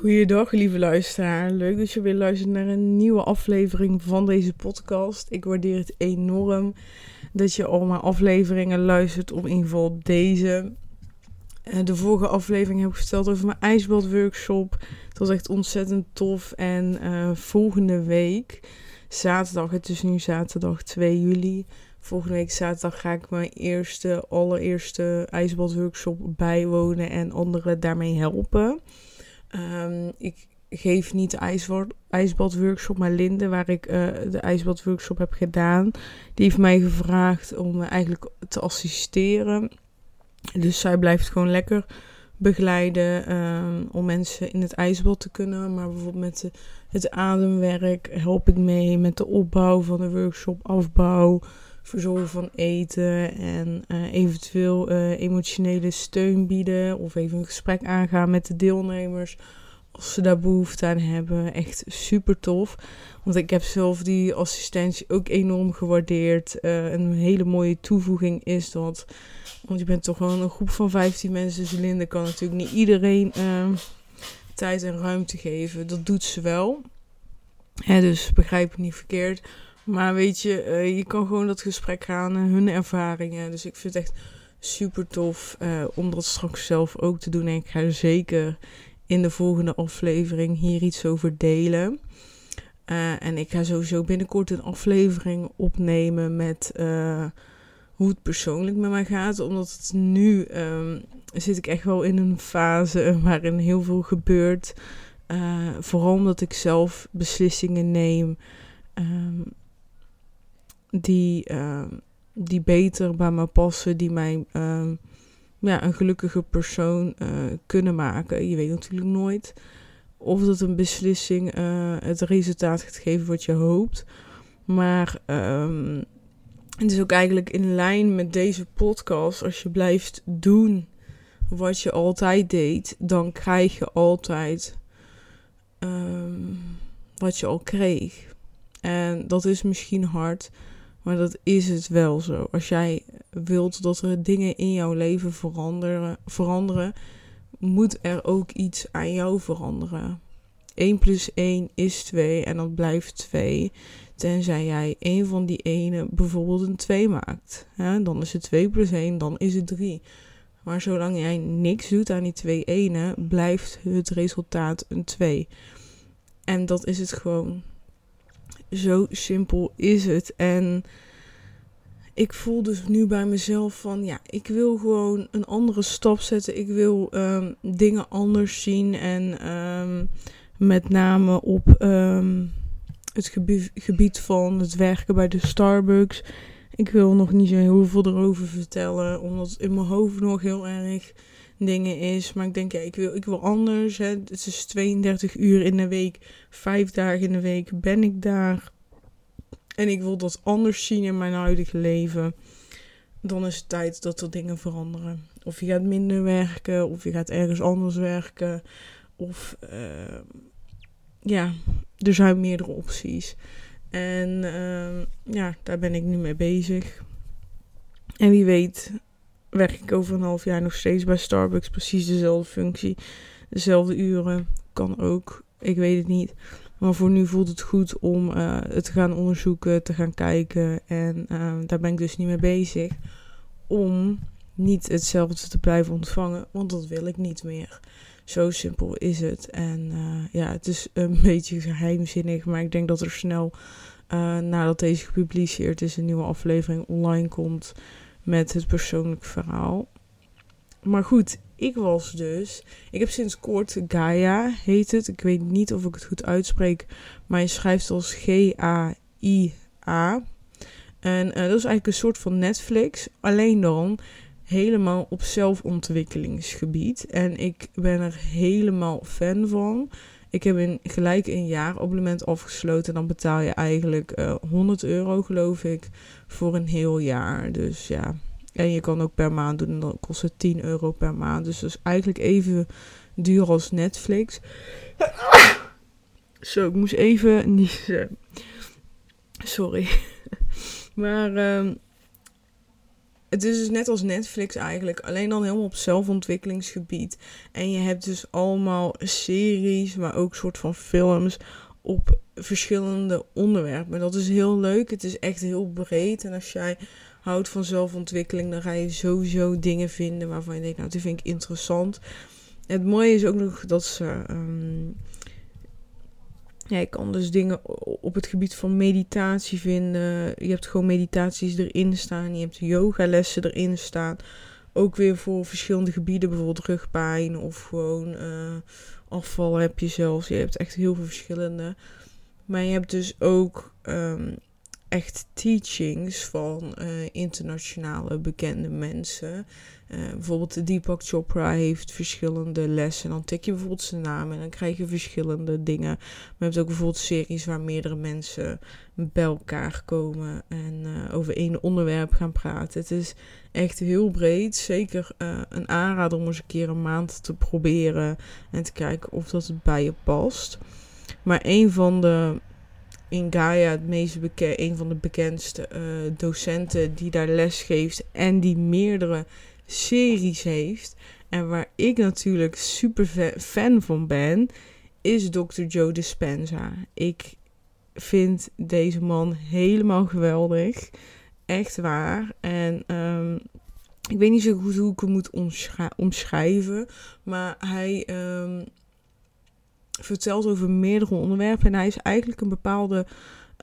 Goeiedag, lieve luisteraar. Leuk dat je weer luistert naar een nieuwe aflevering van deze podcast. Ik waardeer het enorm dat je al mijn afleveringen luistert, of in ieder geval deze. Eh, de vorige aflevering heb ik verteld over mijn ijsbadworkshop. Het was echt ontzettend tof. En uh, volgende week, zaterdag, het is nu zaterdag 2 juli. Volgende week zaterdag ga ik mijn eerste, allereerste ijsbadworkshop bijwonen en anderen daarmee helpen. Um, ik geef niet de ijsbad, ijsbadworkshop, maar Linde, waar ik uh, de ijsbadworkshop heb gedaan, die heeft mij gevraagd om me eigenlijk te assisteren. Dus zij blijft gewoon lekker begeleiden um, om mensen in het ijsbad te kunnen. Maar bijvoorbeeld met het ademwerk help ik mee met de opbouw van de workshop, afbouw, verzorgen van eten en uh, eventueel uh, emotionele steun bieden of even een gesprek aangaan met de deelnemers als ze daar behoefte aan hebben. Echt super tof. Want ik heb zelf die assistentie ook enorm gewaardeerd. Uh, een hele mooie toevoeging is dat. Want je bent toch gewoon een groep van 15 mensen. Cilinder kan natuurlijk niet iedereen tijd en ruimte geven. Dat doet ze wel. Hè, dus begrijp het niet verkeerd. Maar weet je, uh, je kan gewoon dat gesprek gaan en hun ervaringen. Dus ik vind het echt super tof uh, om dat straks zelf ook te doen. En ik ga zeker in de volgende aflevering hier iets over delen. Uh, en ik ga sowieso binnenkort een aflevering opnemen met hoe het persoonlijk met mij gaat. Omdat het nu um, zit ik echt wel in een fase waarin heel veel gebeurt. vooral omdat ik zelf beslissingen neem. Um, die, uh, die beter bij me passen, die mij uh, ja, een gelukkige persoon uh, kunnen maken. Je weet natuurlijk nooit of dat een beslissing eh, het resultaat gaat geven wat je hoopt. Maar um, het is ook eigenlijk in lijn met deze podcast. Als je blijft doen wat je altijd deed, dan krijg je altijd wat je al kreeg. En dat is misschien hard. Maar dat is het wel zo. Als jij wilt dat er dingen in jouw leven veranderen, veranderen moet er ook iets aan jou veranderen. 1 plus 1 is 2 en dat blijft 2. Tenzij jij een van die ene bijvoorbeeld een 2 maakt. Ja, dan is het 2 plus 1, dan is het 3. Maar zolang jij niks doet aan die twee ene, blijft het resultaat een 2. En dat is het gewoon. Zo simpel is het. En ik voel dus nu bij mezelf van ja, ik wil gewoon een andere stap zetten. Ik wil um, dingen anders zien. En um, met name op um, het gebied, gebied van het werken bij de Starbucks. Ik wil nog niet zo heel veel erover vertellen, omdat in mijn hoofd nog heel erg dingen is. Maar ik denk, ja, ik wil, ik wil anders. Hè. Het is 32 uur in de week, vijf dagen in de week ben ik daar. En ik wil dat anders zien in mijn huidige leven. Dan is het tijd dat er dingen veranderen. Of je gaat minder werken, of je gaat ergens anders werken. Of uh, ja, er zijn meerdere opties. En uh, ja, daar ben ik nu mee bezig. En wie weet werk ik over een half jaar nog steeds bij Starbucks. Precies dezelfde functie, dezelfde uren. Kan ook, ik weet het niet. Maar voor nu voelt het goed om uh, het te gaan onderzoeken, te gaan kijken. En uh, daar ben ik dus niet mee bezig. Om niet hetzelfde te blijven ontvangen, want dat wil ik niet meer. Zo simpel is het. En uh, ja, het is een beetje geheimzinnig, maar ik denk dat er snel, nadat deze gepubliceerd is, een nieuwe aflevering online komt met het persoonlijk verhaal. Maar goed, ik was dus. Ik heb sinds kort Gaia, heet het. Ik weet niet of ik het goed uitspreek. Maar je schrijft als G-A-I-A. En uh, dat is eigenlijk een soort van Netflix. Alleen dan helemaal op zelfontwikkelingsgebied. En ik ben er helemaal fan van. Ik heb in gelijk een jaarabonnement afgesloten. En dan betaal je eigenlijk uh, 100 euro, geloof ik, voor een heel jaar. Dus ja, en je kan ook per maand doen en dan kost het 10 euro per maand. Dus dat is eigenlijk even duur als Netflix. Zo, ik moest even niezen. Sorry. Maar um, het is dus net als Netflix eigenlijk, alleen dan helemaal op zelfontwikkelingsgebied. En je hebt dus allemaal series, maar ook soort van films op verschillende onderwerpen. Dat is heel leuk. Het is echt heel breed. En als jij houdt van zelfontwikkeling, dan ga je sowieso dingen vinden waarvan je denkt, nou, die vind ik interessant. Het mooie is ook nog dat ze. Um, ja, je kan dus dingen op het gebied van meditatie vinden. Je hebt gewoon meditaties erin staan. Je hebt yogalessen erin staan. Ook weer voor verschillende gebieden, bijvoorbeeld rugpijn of gewoon uh, afval heb je zelfs. Je hebt echt heel veel verschillende. Maar je hebt dus ook um, echt teachings van uh, internationale bekende mensen. Uh, bijvoorbeeld Deepak Chopra heeft verschillende lessen. Dan tik je bijvoorbeeld zijn naam en dan krijg je verschillende dingen. Maar je hebt ook bijvoorbeeld series waar meerdere mensen bij elkaar komen en uh, over één onderwerp gaan praten. Het is echt heel breed. Zeker een aanrader om eens een keer een maand te proberen en te kijken of dat het bij je past. Maar een van de in Gaia het meest bekend, een van de bekendste uh, docenten die daar les geeft en die meerdere series heeft. En waar ik natuurlijk super fan van ben, is Dr. Joe Dispenza. Ik vind deze man helemaal geweldig. Echt waar. En um, ik weet niet zo goed hoe ik hem moet omschrijven. Maar hij um, vertelt over meerdere onderwerpen. En hij is eigenlijk een bepaalde.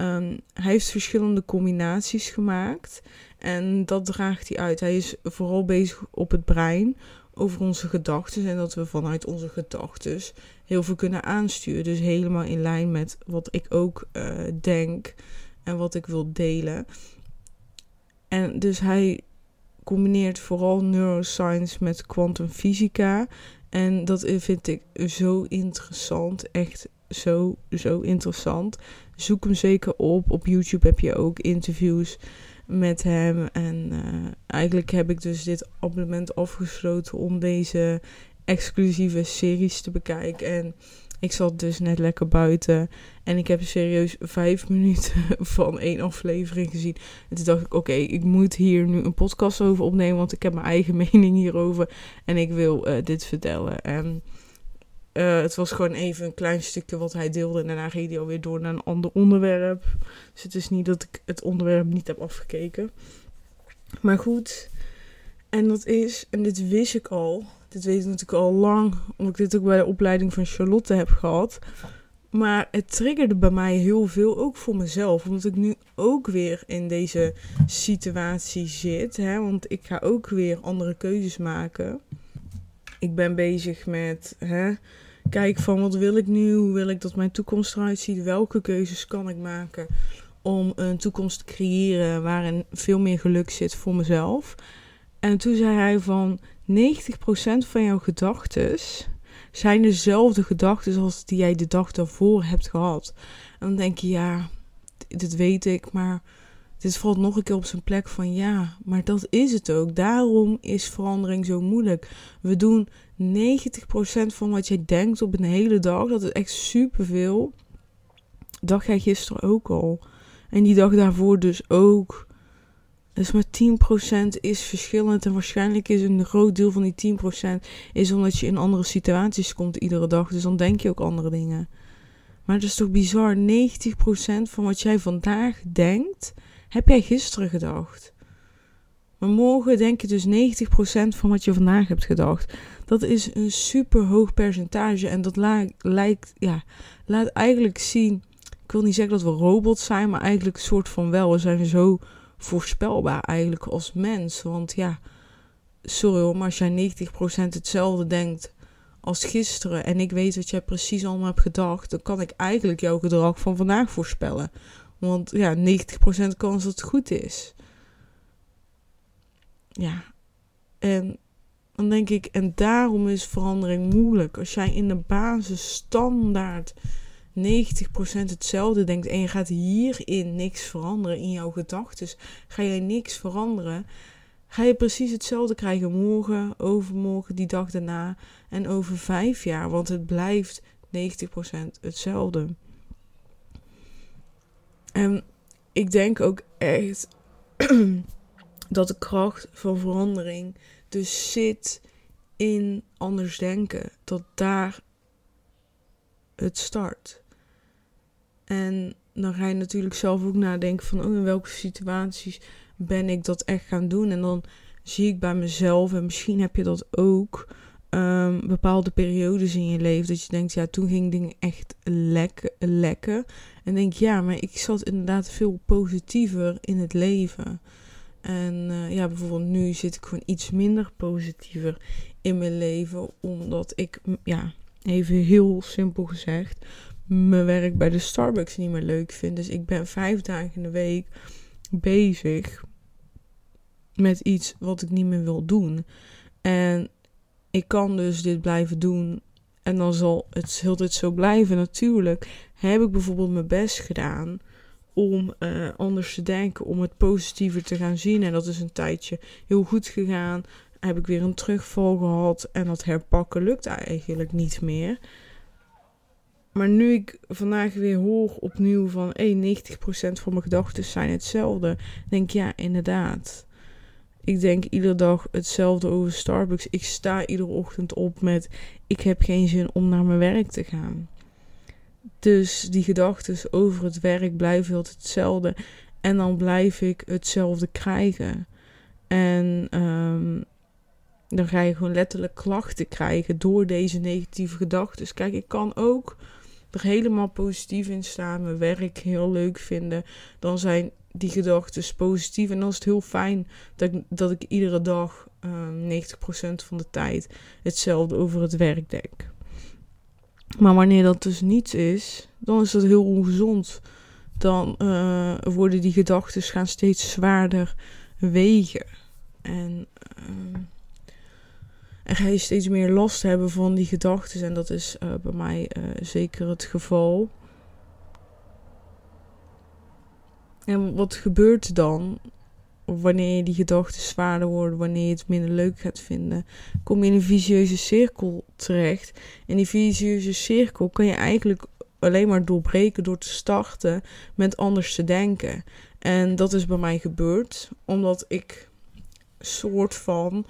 Um, hij heeft verschillende combinaties gemaakt. En dat draagt hij uit. Hij is vooral bezig op het brein. Over onze gedachten. En dat we vanuit onze gedachten heel veel kunnen aansturen. Dus helemaal in lijn met wat ik ook uh, denk. En wat ik wil delen. En dus hij combineert vooral neuroscience met kwantumfysica. En dat vind ik zo interessant. Echt zo, zo interessant. Zoek hem zeker op. Op YouTube heb je ook interviews met hem. En uh, eigenlijk heb ik dus dit abonnement afgesloten om deze exclusieve series te bekijken. En ik zat dus net lekker buiten. En ik heb serieus vijf minuten van één aflevering gezien. En toen dacht ik, oké, ik moet hier nu een podcast over opnemen. Want ik heb mijn eigen mening hierover. En ik wil uh, dit vertellen. En uh, het was gewoon even een klein stukje wat hij deelde. En daarna ging hij alweer door naar een ander onderwerp. Dus het is niet dat ik het onderwerp niet heb afgekeken. Maar goed. En dat is, en dit wist ik al dit weet ik natuurlijk al lang, omdat ik dit ook bij de opleiding van Charlotte heb gehad. Maar het triggerde bij mij heel veel, ook voor mezelf. Omdat ik nu ook weer in deze situatie zit. Hè? Want ik ga ook weer andere keuzes maken. Ik ben bezig met hè, kijk van wat wil ik nu? Hoe wil ik dat mijn toekomst eruit ziet? Welke keuzes kan ik maken om een toekomst te creëren waarin veel meer geluk zit voor mezelf? En toen zei hij van 90% van jouw gedachten zijn dezelfde gedachten als die jij de dag daarvoor hebt gehad. En dan denk je, ja, dit weet ik, maar dit valt nog een keer op zijn plek van ja, maar dat is het ook. Daarom is verandering zo moeilijk. We doen 90% van wat jij denkt op een hele dag, dat is echt superveel. Dacht jij gisteren ook al. En die dag daarvoor dus ook. Dus maar 10% is verschillend. En waarschijnlijk is een groot deel van die 10% is omdat je in andere situaties komt iedere dag. Dus dan denk je ook andere dingen. Maar het is toch bizar. 90% van wat jij vandaag denkt, heb jij gisteren gedacht. Maar morgen denk je dus 90% van wat je vandaag hebt gedacht. Dat is een super hoog percentage. En dat lijkt, ja, laat eigenlijk zien. Ik wil niet zeggen dat we robots zijn, maar eigenlijk een soort van wel. We zijn zo voorspelbaar eigenlijk als mens. Want ja, sorry hoor, maar als jij 90% hetzelfde denkt als gisteren en ik weet wat jij precies allemaal hebt gedacht, dan kan ik eigenlijk jouw gedrag van vandaag voorspellen. Want ja, 90% kans dat het goed is. Ja, en dan denk ik, en daarom is verandering moeilijk. Als jij in de basis standaard 90% hetzelfde denkt en je gaat hierin niks veranderen in jouw gedachten, ga je niks veranderen, ga je precies hetzelfde krijgen morgen, overmorgen, die dag daarna en over vijf jaar, want het blijft 90% hetzelfde. En ik denk ook echt dat de kracht van verandering dus zit in anders denken. Dat daar het start. En dan ga je natuurlijk zelf ook nadenken van oh, in welke situaties ben ik dat echt gaan doen. En dan zie ik bij mezelf, en misschien heb je dat ook, um, bepaalde periodes in je leven. Dat je denkt, ja, toen ging dingen echt lekker. lekker. En denk, ja, maar ik zat inderdaad veel positiever in het leven. En uh, ja, bijvoorbeeld nu zit ik gewoon iets minder positiever in mijn leven. Omdat ik, ja, even heel simpel gezegd, mijn werk bij de Starbucks niet meer leuk vind. Dus ik ben vijf dagen in de week bezig met iets wat ik niet meer wil doen. En ik kan dus dit blijven doen. En dan zal het heel dit zo blijven. Natuurlijk heb ik bijvoorbeeld mijn best gedaan om uh, anders te denken, om het positiever te gaan zien. En dat is een tijdje heel goed gegaan. Heb ik weer een terugval gehad en dat herpakken lukt eigenlijk niet meer. Maar nu ik vandaag weer hoor opnieuw van hey, 90% van mijn gedachten zijn hetzelfde, denk ja, inderdaad. Ik denk iedere dag hetzelfde over Starbucks. Ik sta iedere ochtend op met ik heb geen zin om naar mijn werk te gaan. Dus die gedachten over het werk blijven altijd hetzelfde. En dan blijf ik hetzelfde krijgen. En um, dan ga je gewoon letterlijk klachten krijgen door deze negatieve gedachten. Kijk, ik kan ook er helemaal positief in staan, mijn werk heel leuk vinden. Dan zijn die gedachten positief. En dan is het heel fijn dat ik, dat ik iedere dag uh, ehm, 90% van de tijd hetzelfde over het werk denk. Maar wanneer dat dus niets is, dan is dat heel ongezond. Dan uh, worden die gedachten gaan steeds zwaarder wegen. En, uh, en ga je steeds meer last hebben van die gedachten. En dat is uh, bij mij zeker het geval. En wat gebeurt dan wanneer die gedachten zwaarder worden, wanneer je het minder leuk gaat vinden? Kom je in een vicieuze cirkel terecht. En die vicieuze cirkel kan je eigenlijk alleen maar doorbreken door te starten met anders te denken. En dat is bij mij gebeurd, omdat ik soort van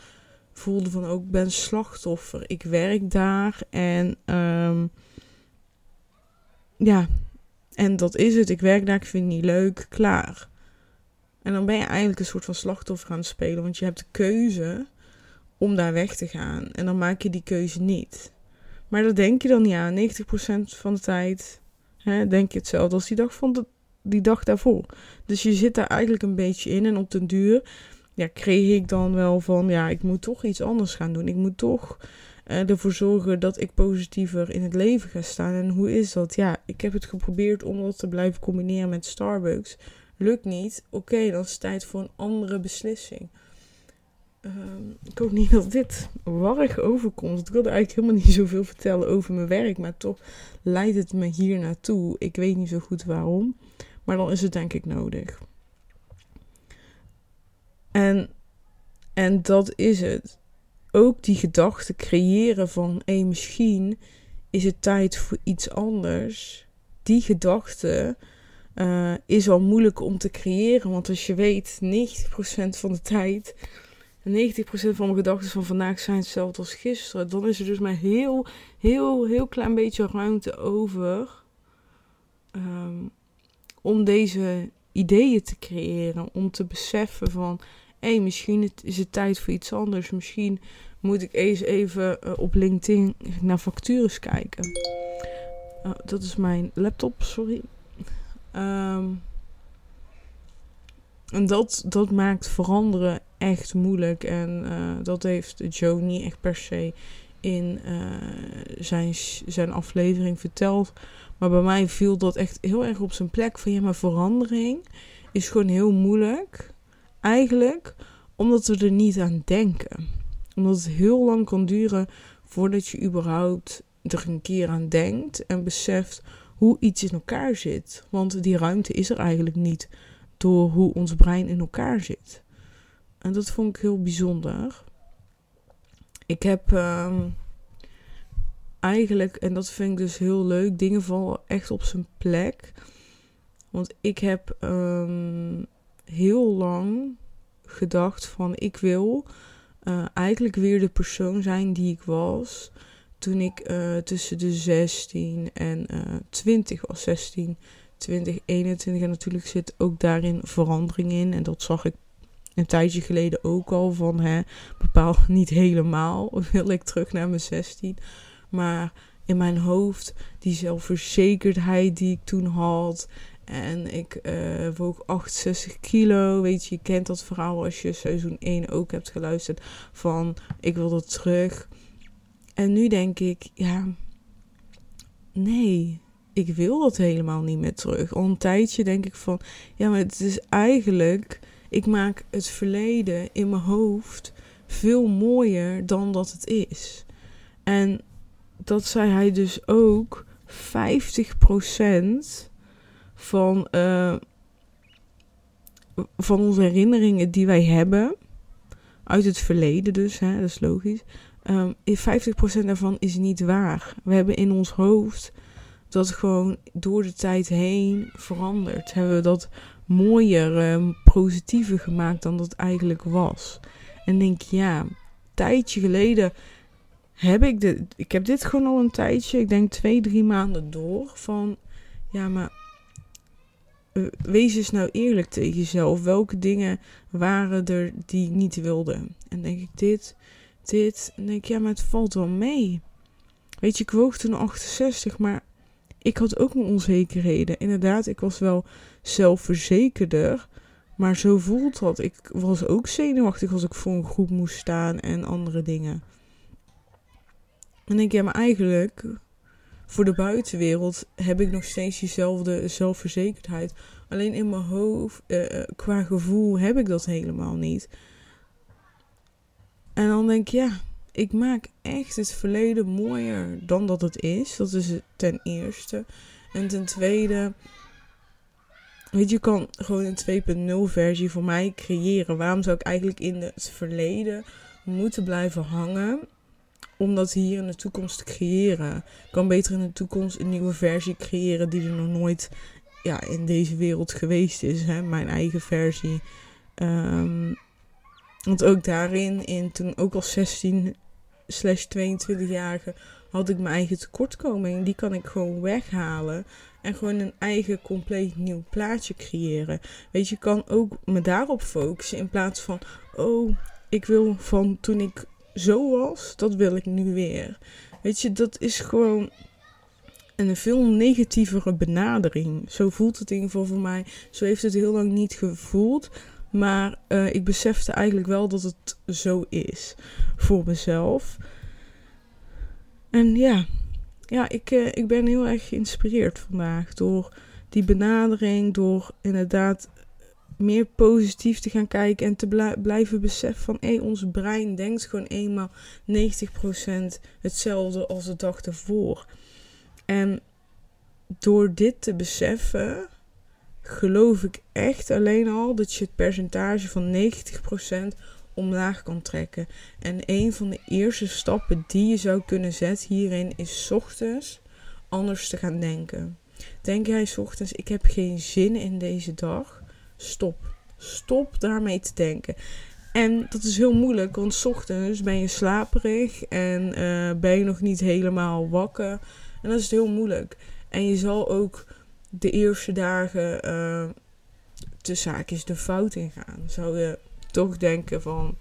voelde van ook ben slachtoffer. Ik werk daar en um, ja, en dat is het. Ik werk daar, ik vind het niet leuk, klaar. En dan ben je eigenlijk een soort van slachtoffer aan het spelen, want je hebt de keuze om daar weg te gaan. En dan maak je die keuze niet. Maar dat denk je dan niet aan. 90% van de tijd hè, denk je hetzelfde als die dag, van de, die dag daarvoor. Dus je zit daar eigenlijk een beetje in. En op den duur ja, kreeg ik dan wel van, ja, ik moet toch iets anders gaan doen. Ik moet toch uh, ervoor zorgen dat ik positiever in het leven ga staan. En hoe is dat? Ja, ik heb het geprobeerd om dat te blijven combineren met Starbucks. Lukt niet. Oké, dan is het tijd voor een andere beslissing. Um, ik hoop niet dat dit warrig overkomt. Ik wilde eigenlijk helemaal niet zoveel vertellen over mijn werk, maar toch leidt het me hier naartoe. Ik weet niet zo goed waarom, maar dan is het denk ik nodig. En, en dat is het ook die gedachte creëren van hé, misschien is het tijd voor iets anders. Die gedachte uh, is al moeilijk om te creëren. Want als je weet, 90% van de tijd, 90% van mijn gedachten van vandaag zijn hetzelfde als gisteren. Dan is er dus maar heel, heel, heel klein beetje ruimte over um, om deze ideeën te creëren. Om te beseffen van, hé, hey, misschien is het tijd voor iets anders. Misschien moet ik eens even uh, op LinkedIn naar factures kijken. Uh, dat is mijn laptop, sorry. Um, en dat, dat maakt veranderen echt moeilijk. En uh, dat heeft Joe niet echt per se in zijn, zijn aflevering verteld. Maar bij mij viel dat echt heel erg op zijn plek. Van ja, maar verandering is gewoon heel moeilijk. Eigenlijk omdat we er niet aan denken omdat het heel lang kan duren voordat je überhaupt er een keer aan denkt en beseft hoe iets in elkaar zit. Want die ruimte is er eigenlijk niet door hoe ons brein in elkaar zit. En dat vond ik heel bijzonder. Ik heb um, eigenlijk, en dat vind ik dus heel leuk, dingen vallen echt op zijn plek. Want ik heb um, heel lang gedacht van ik wil uh, eigenlijk weer de persoon zijn die ik was toen ik uh, tussen de 16 en uh, 20 was. 16, 20, 21 en natuurlijk zit ook daarin verandering in. En dat zag ik een tijdje geleden ook al van hè, bepaald niet helemaal wil ik terug naar mijn 16. Maar in mijn hoofd die zelfverzekerdheid die ik toen had. En ik uh, woog 68 kilo. Weet je, je kent dat verhaal als je seizoen 1 ook hebt geluisterd. Van ik wil dat terug. En nu denk ik, ja, nee, ik wil dat helemaal niet meer terug. Al een tijdje denk ik van, ja, maar het is eigenlijk, ik maak het verleden in mijn hoofd veel mooier dan dat het is. En dat zei hij dus ook, 50% van, uh, van onze herinneringen die wij hebben, uit het verleden dus, hè, dat is logisch, um, ehm, 50% daarvan is niet waar. We hebben in ons hoofd dat gewoon door de tijd heen veranderd. Hebben we dat mooier, um, positiever gemaakt dan dat eigenlijk was. En denk, ja, een tijdje geleden heb ik dit. Ik heb dit gewoon al een tijdje, ik denk twee, drie maanden door. Van ja, maar eh, wees eens nou eerlijk tegen jezelf. Welke dingen waren er die niet wilde? En denk ik dit, dit. En denk ik, ja, maar het valt wel mee. Weet je, ik woog toen 68, maar ik had ook mijn onzekerheden. Inderdaad, ik was wel zelfverzekerder. Maar zo voelt dat. Ik was ook zenuwachtig als ik voor een groep moest staan en andere dingen. En denk ik, ja, maar eigenlijk voor de buitenwereld heb ik nog steeds diezelfde zelfverzekerdheid. Alleen in mijn hoofd, uh, qua gevoel, heb ik dat helemaal niet. En dan denk ik, ja, ik maak echt het verleden mooier dan dat het is. Dat is ten eerste. En ten tweede, weet je, je kan gewoon een 2.0 versie voor mij creëren. Waarom zou ik eigenlijk in het verleden moeten blijven hangen? Om dat hier in de toekomst te creëren. Ik kan beter in de toekomst een nieuwe versie creëren die er nog nooit ja, in deze wereld geweest is. Hè? Mijn eigen versie. Um, want ook daarin, in, toen ook als 16 slash 22-jarige, had ik mijn eigen tekortkoming. Die kan ik gewoon weghalen. En gewoon een eigen compleet nieuw plaatje creëren. Weet je, je kan ook me daarop focussen. In plaats van, oh, ik wil van toen ik zo was, dat wil ik nu weer. Weet je, dat is gewoon een veel negatievere benadering. Zo voelt het in ieder geval voor mij. Zo heeft het heel lang niet gevoeld. Maar uh, ik besefte eigenlijk wel dat het zo is voor mezelf. En ja, ja ik, uh, ik ben heel erg geïnspireerd vandaag door die benadering. Door inderdaad meer positief te gaan kijken en te blijven beseffen van hé, ons brein denkt gewoon eenmaal 90% hetzelfde als de dag ervoor. En door dit te beseffen, geloof ik echt alleen al dat je het percentage van 90% omlaag kan trekken. En een van de eerste stappen die je zou kunnen zetten hierin is ochtends anders te gaan denken. Denk jij ochtends, ik heb geen zin in deze dag Stop. Stop daarmee te denken. En dat is heel moeilijk, want s ochtends ben je slaperig en uh, ben je nog niet helemaal wakker. En dat is heel moeilijk. En je zal ook de eerste dagen uh, de zaakjes de fout in gaan. Zou je toch denken van,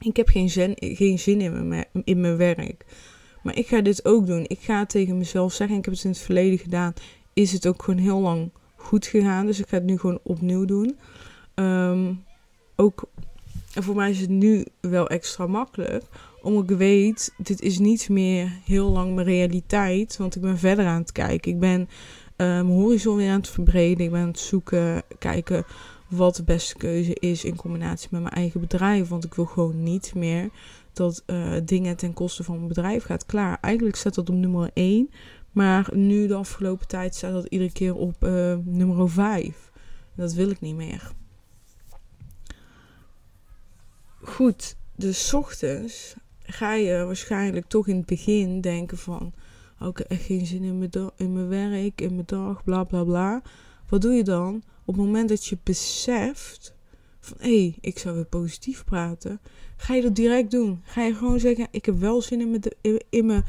ik heb geen zin, geen zin in, mijn, in mijn werk. Maar ik ga dit ook doen. Ik ga tegen mezelf zeggen, ik heb het in het verleden gedaan. Is het ook gewoon heel lang goed gegaan. Dus ik ga het nu gewoon opnieuw doen. Um, ook voor mij is het nu wel extra makkelijk. Omdat ik weet, dit is niet meer heel lang mijn realiteit. Want ik ben verder aan het kijken. Ik ben uh, mijn horizon weer aan het verbreden. Ik ben aan het zoeken, kijken wat de beste keuze is in combinatie met mijn eigen bedrijf. Want ik wil gewoon niet meer dat uh, dingen ten koste van mijn bedrijf gaat. Klaar, eigenlijk staat dat op nummer 1. Maar nu de afgelopen tijd staat dat iedere keer op uh, nummer 5. Dat wil ik niet meer. Goed, dus ochtends ga je waarschijnlijk toch in het begin denken van... Oh, ik heb echt geen zin in mijn, in mijn werk, in mijn dag, bla bla bla. Wat doe je dan? Op het moment dat je beseft van hé, hey, ik zou weer positief praten. Ga je dat direct doen. Ga je gewoon zeggen, ik heb wel zin in mijn, in mijn,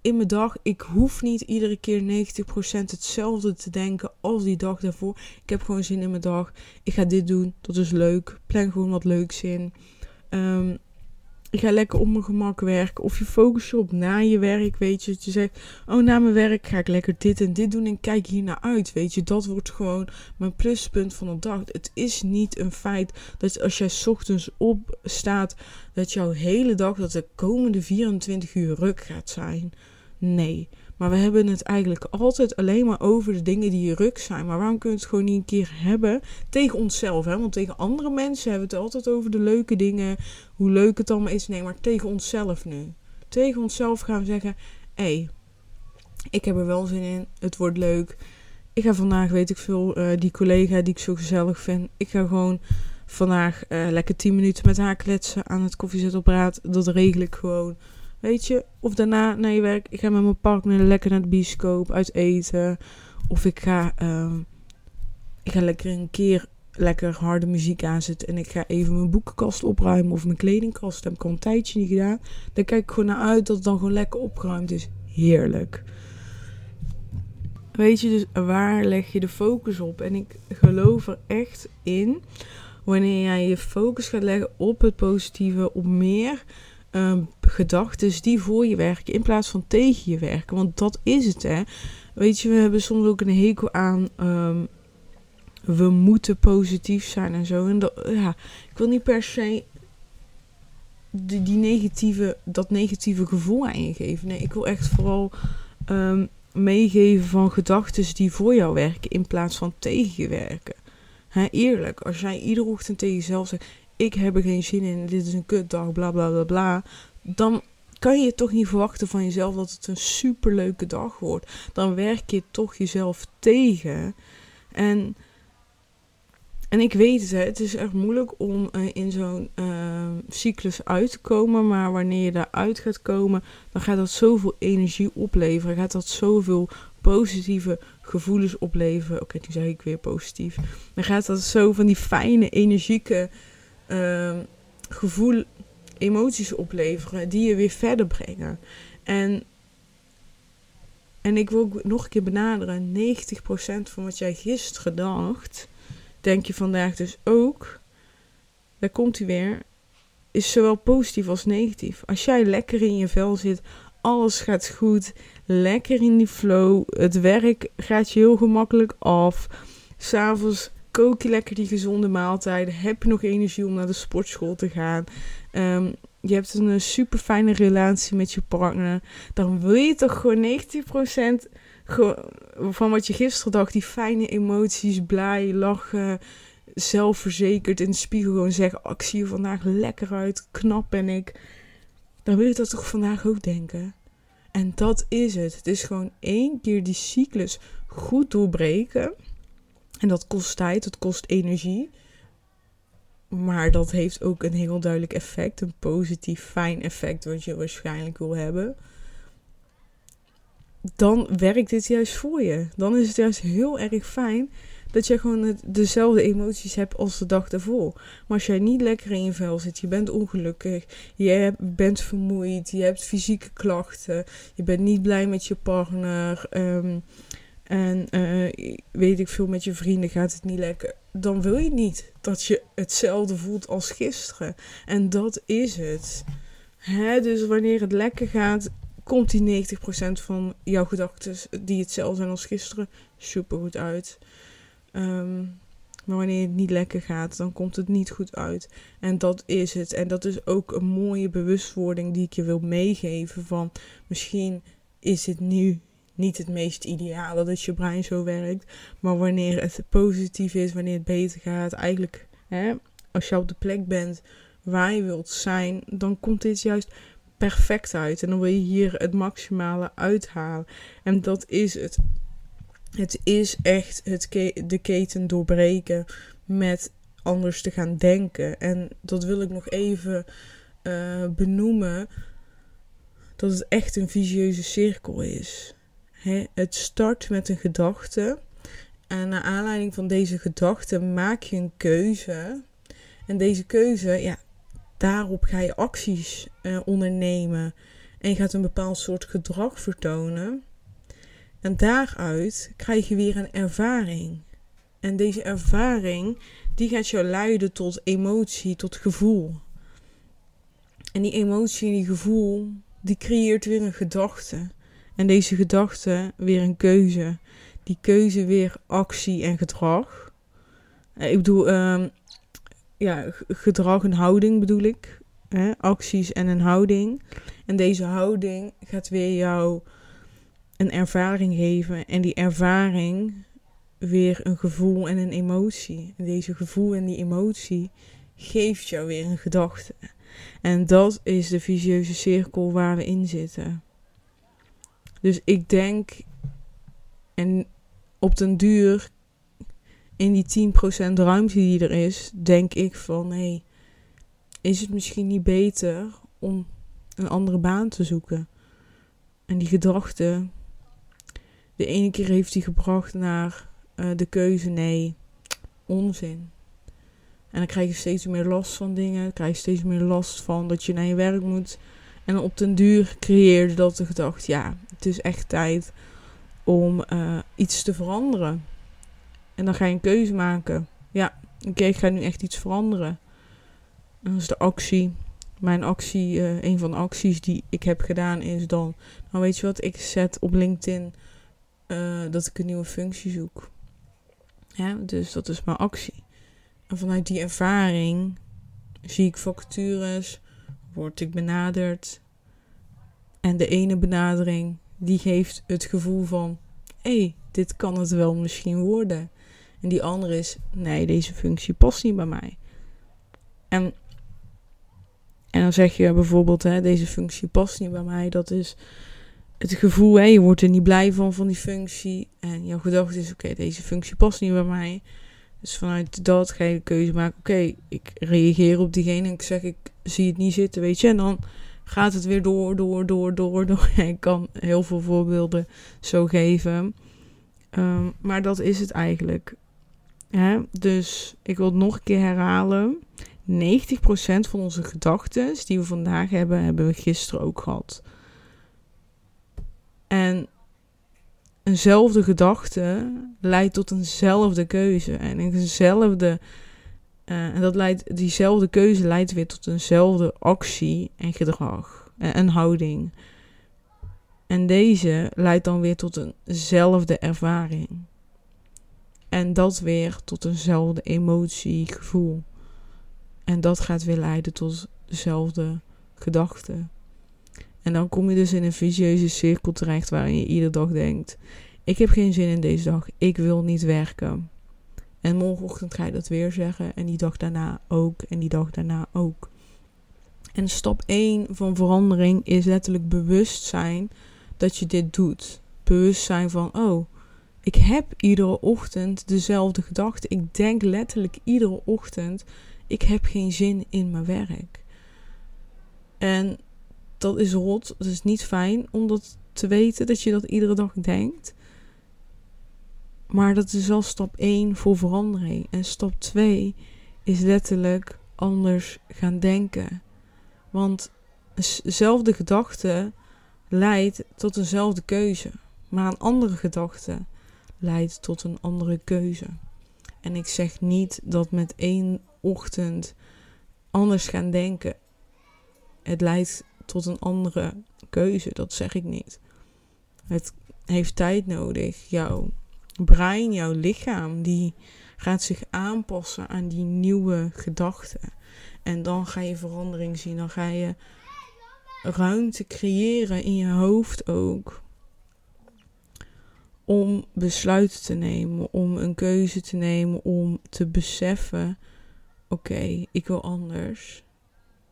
in mijn dag. Ik hoef niet iedere keer 90% hetzelfde te denken als die dag daarvoor. Ik heb gewoon zin in mijn dag. Ik ga dit doen, dat is leuk. Plan gewoon wat leuks in. Um, ik ga lekker op mijn gemak werken. Of je focus je op na je werk, weet je. Dat je zegt, oh na mijn werk ga ik lekker dit en dit doen en kijk hier naar uit, weet je. Dat wordt gewoon mijn pluspunt van de dag. Het is niet een feit dat als jij ochtends opstaat, dat jouw hele dag, dat de komende 24 uur ruk gaat zijn. Nee. Maar we hebben het eigenlijk altijd alleen maar over de dingen die ruk zijn. Maar waarom kunnen we het gewoon niet een keer hebben tegen onszelf? Hè? Want tegen andere mensen hebben we het altijd over de leuke dingen. Hoe leuk het allemaal is. Nee, maar tegen onszelf nu. Tegen onszelf gaan we zeggen: hé, hey, ik heb er wel zin in. Het wordt leuk. Ik ga vandaag, weet ik veel, uh, die collega die ik zo gezellig vind. Ik ga gewoon vandaag uh, lekker 10 minuten met haar kletsen aan het koffiezetapparaat. Dat regel ik gewoon. Je, of daarna naar je werk. Ik ga met mijn partner lekker naar de bioscoop, uit eten. Of ik ga, uh, ik ga lekker een keer lekker harde muziek aanzetten. En ik ga even mijn boekenkast opruimen of mijn kledingkast. Dat heb ik al een tijdje niet gedaan. Daar kijk ik gewoon naar uit dat het dan gewoon lekker opgeruimd is. Heerlijk. Weet je, dus waar leg je de focus op? En ik geloof er echt in. Wanneer jij je focus gaat leggen op het positieve, op meer um, gedachten die voor je werken in plaats van tegen je werken. Want dat is het, hè. Weet je, we hebben soms ook een hekel aan. Ehm, we moeten positief zijn en zo. En dat, ja, ik wil niet per se die, negatieve, dat negatieve gevoel aan je geven. Nee, ik wil echt vooral um, meegeven van gedachten die voor jou werken in plaats van tegen je werken. He, eerlijk, als jij iedere ochtend tegen jezelf zegt: ik heb er geen zin in, dit is een kutdag, bla bla bla bla. Dan kan je toch niet verwachten van jezelf dat het een superleuke dag wordt. Dan werk je toch jezelf tegen. En, en ik weet het, hè, het is echt moeilijk om uh, in zo'n uh, cyclus uit te komen. Maar wanneer je daaruit gaat komen, dan gaat dat zoveel energie opleveren. Gaat dat zoveel positieve gevoelens opleveren. Oké, nu zeg ik weer positief. Dan gaat dat zo van die fijne, energieke uh, gevoel, emoties opleveren die je weer verder brengen. En, en ik wil ook nog een keer benaderen: 90% van wat jij gisteren dacht, denk je vandaag dus ook. Daar komt hij weer. Is zowel positief als negatief. Als jij lekker in je vel zit, alles gaat goed, lekker in die flow, het werk gaat je heel gemakkelijk af. S'avonds kook je lekker die gezonde maaltijden. Heb je nog energie om naar de sportschool te gaan? Um, je hebt een eh, super fijne relatie met je partner. Dan wil je toch gewoon 90% van wat je gisteren dacht, die fijne emoties, blij, lachen, zelfverzekerd in de spiegel gewoon zeggen: oh, ik zie je vandaag lekker uit, knap ben ik. Dan wil je dat toch vandaag ook denken. En dat is het. Het is gewoon één keer die cyclus goed doorbreken. En dat kost tijd, dat kost energie. Maar dat heeft ook een heel duidelijk effect. Een positief, fijn effect wat je waarschijnlijk wil hebben. Dan werkt dit juist voor je. Dan is het juist heel erg fijn dat je gewoon dezelfde emoties hebt als de dag ervoor. Maar als jij niet lekker in je vel zit, je bent ongelukkig, je bent vermoeid, je hebt fysieke klachten, je bent niet blij met je partner. Um, en uh, weet ik veel, met je vrienden gaat het niet lekker. Dan wil je niet dat je hetzelfde voelt als gisteren. En dat is het. Hè? Dus wanneer het lekker gaat, komt die 90% van jouw gedachten die hetzelfde zijn als gisteren super goed uit. Um, maar wanneer het niet lekker gaat, dan komt het niet goed uit. En dat is het. En dat is ook een mooie bewustwording die ik je wil meegeven. Van misschien is het nu niet het meest ideale dat je brein zo werkt. Maar wanneer het positief is, wanneer het beter gaat, eigenlijk hè, als je op de plek bent waar je wilt zijn, dan komt dit juist perfect uit. En dan wil je hier het maximale uithalen. En dat is het. Het is echt het de keten doorbreken met anders te gaan denken. En dat wil ik nog even uh, benoemen. Dat het echt een visieuze cirkel is het start met een gedachte. En naar aanleiding van deze gedachte maak je een keuze. En deze keuze, ja, daarop ga je acties uh, ondernemen. En je gaat een bepaald soort gedrag vertonen. En daaruit krijg je weer een ervaring. En deze ervaring, die gaat jou leiden tot emotie, tot gevoel. En die emotie en die gevoel, die creëert weer een gedachte. En deze gedachte weer een keuze. Die keuze weer actie en gedrag. Eh, ik bedoel, um, ja, gedrag en houding bedoel ik. Hè? Acties en een houding. En deze houding gaat weer jou een ervaring geven. En die ervaring weer een gevoel en een emotie. En deze gevoel en die emotie geeft jou weer een gedachte. En dat is de visieuze cirkel waar we in zitten. Dus ik denk, en op den duur, in die 10% ruimte die er is, denk ik van hé, hey, is het misschien niet beter om een andere baan te zoeken? En die gedachte, de ene keer heeft hij gebracht naar uh, de keuze nee, onzin. En dan krijg je steeds meer last van dingen. Dan krijg je steeds meer last van dat je naar je werk moet. En op den duur creëerde dat de gedachte, ja, het is echt tijd om uh, iets te veranderen. En dan ga je een keuze maken. Ja, oké, ik ga nu echt iets veranderen. En dat is de actie. Mijn actie, uh, een van de acties die ik heb gedaan is dan, nou weet je wat, ik zet op LinkedIn uh, dat ik een nieuwe functie zoek. Ja, dus dat is mijn actie. En vanuit die ervaring zie ik vacatures, word ik benaderd. En de ene benadering, die geeft het gevoel van, hé, hey, dit kan het wel misschien worden. En die andere is, nee, deze functie past niet bij mij. En, en dan zeg je bijvoorbeeld, hè, deze functie past niet bij mij. Dat is het gevoel, hè, je wordt er niet blij van, van die functie. En jouw gedachte is, oké, deze functie past niet bij mij. Dus vanuit dat ga je de keuze maken, oké, ik reageer op diegene en ik zeg, ik zie het niet zitten, weet je. En dan gaat het weer door, door, door, door, door. ik kan heel veel voorbeelden zo geven. Um, maar dat is het eigenlijk. Hè? Dus ik wil het nog een keer herhalen. 90% van onze gedachten die we vandaag hebben, hebben we gisteren ook gehad. En eenzelfde gedachte leidt tot eenzelfde keuze. En eenzelfde. Uh, en dat leidt, diezelfde keuze leidt weer tot eenzelfde actie en gedrag en, en houding. En deze leidt dan weer tot eenzelfde ervaring. En dat weer tot eenzelfde emotie, gevoel. En dat gaat weer leiden tot dezelfde gedachte. En dan kom je dus in een visieuze cirkel terecht waarin je iedere dag denkt: Ik heb geen zin in deze dag, ik wil niet werken. En morgenochtend ga je dat weer zeggen. En die dag daarna ook. En die dag daarna ook. En stap 1 van verandering is letterlijk bewust zijn dat je dit doet. Bewust zijn van: Oh, ik heb iedere ochtend dezelfde gedachte. Ik denk letterlijk iedere ochtend: Ik heb geen zin in mijn werk. En dat is rot. Dat is niet fijn om dat te weten, dat je dat iedere dag denkt. Maar dat is wel stap 1 voor verandering. En stap 2 is letterlijk anders gaan denken. Want dezelfde gedachte leidt tot dezelfde keuze. Maar een andere gedachte leidt tot een andere keuze. En ik zeg niet dat met één ochtend anders gaan denken. Het leidt tot een andere keuze. Dat zeg ik niet. Het heeft tijd nodig. Jouw brein, jouw lichaam, die gaat zich aanpassen aan die nieuwe gedachten. En dan ga je verandering zien. Dan ga je ruimte creëren in je hoofd ook. Om besluiten te nemen, om een keuze te nemen, om te beseffen: oké, ik wil anders.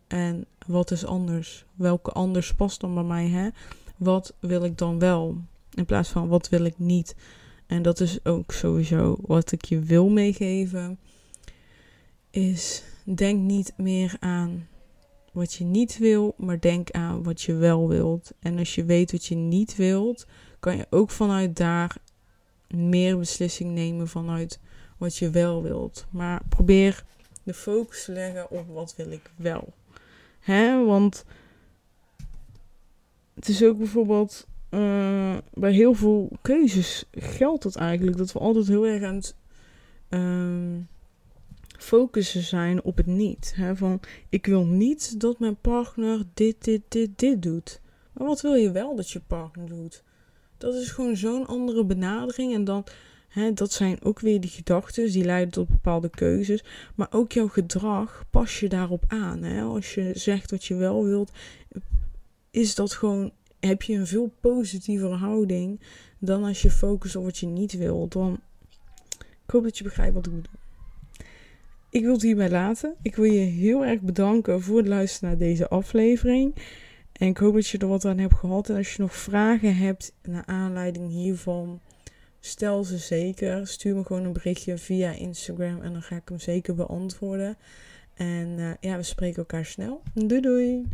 En wat is anders? Welke anders past dan bij mij? Hè? Wat wil ik dan wel? In plaats van wat wil ik niet? En dat is ook sowieso wat ik je wil meegeven. Is denk niet meer aan wat je niet wil, maar denk aan wat je wel wilt. En als je weet wat je niet wilt, kan je ook vanuit daar meer beslissing nemen vanuit wat je wel wilt. Maar probeer de focus te leggen op wat wil ik wel. Hè? Want het is ook bijvoorbeeld uh, bij heel veel keuzes geldt dat eigenlijk. Dat we altijd heel erg aan het uh, focussen zijn op het niet. Hè? Van ik wil niet dat mijn partner dit, dit, dit, dit doet. Maar wat wil je wel dat je partner doet? Dat is gewoon zo'n andere benadering. En dan, dat zijn ook weer die gedachten, die leiden tot bepaalde keuzes. Maar ook jouw gedrag pas je daarop aan. Als je zegt wat je wel wilt, is dat gewoon, heb je een veel positievere houding dan als je focust op wat je niet wilt. Dan, ik hoop dat je begrijpt wat ik bedoel. Ik wil het hierbij laten. Ik wil je heel erg bedanken voor het luisteren naar deze aflevering. En ik hoop dat je er wat aan hebt gehad. En als je nog vragen hebt naar aanleiding hiervan, stel ze zeker. Stuur me gewoon een berichtje via Instagram en dan ga ik hem zeker beantwoorden. En uh, ja, we spreken elkaar snel. Doei doei!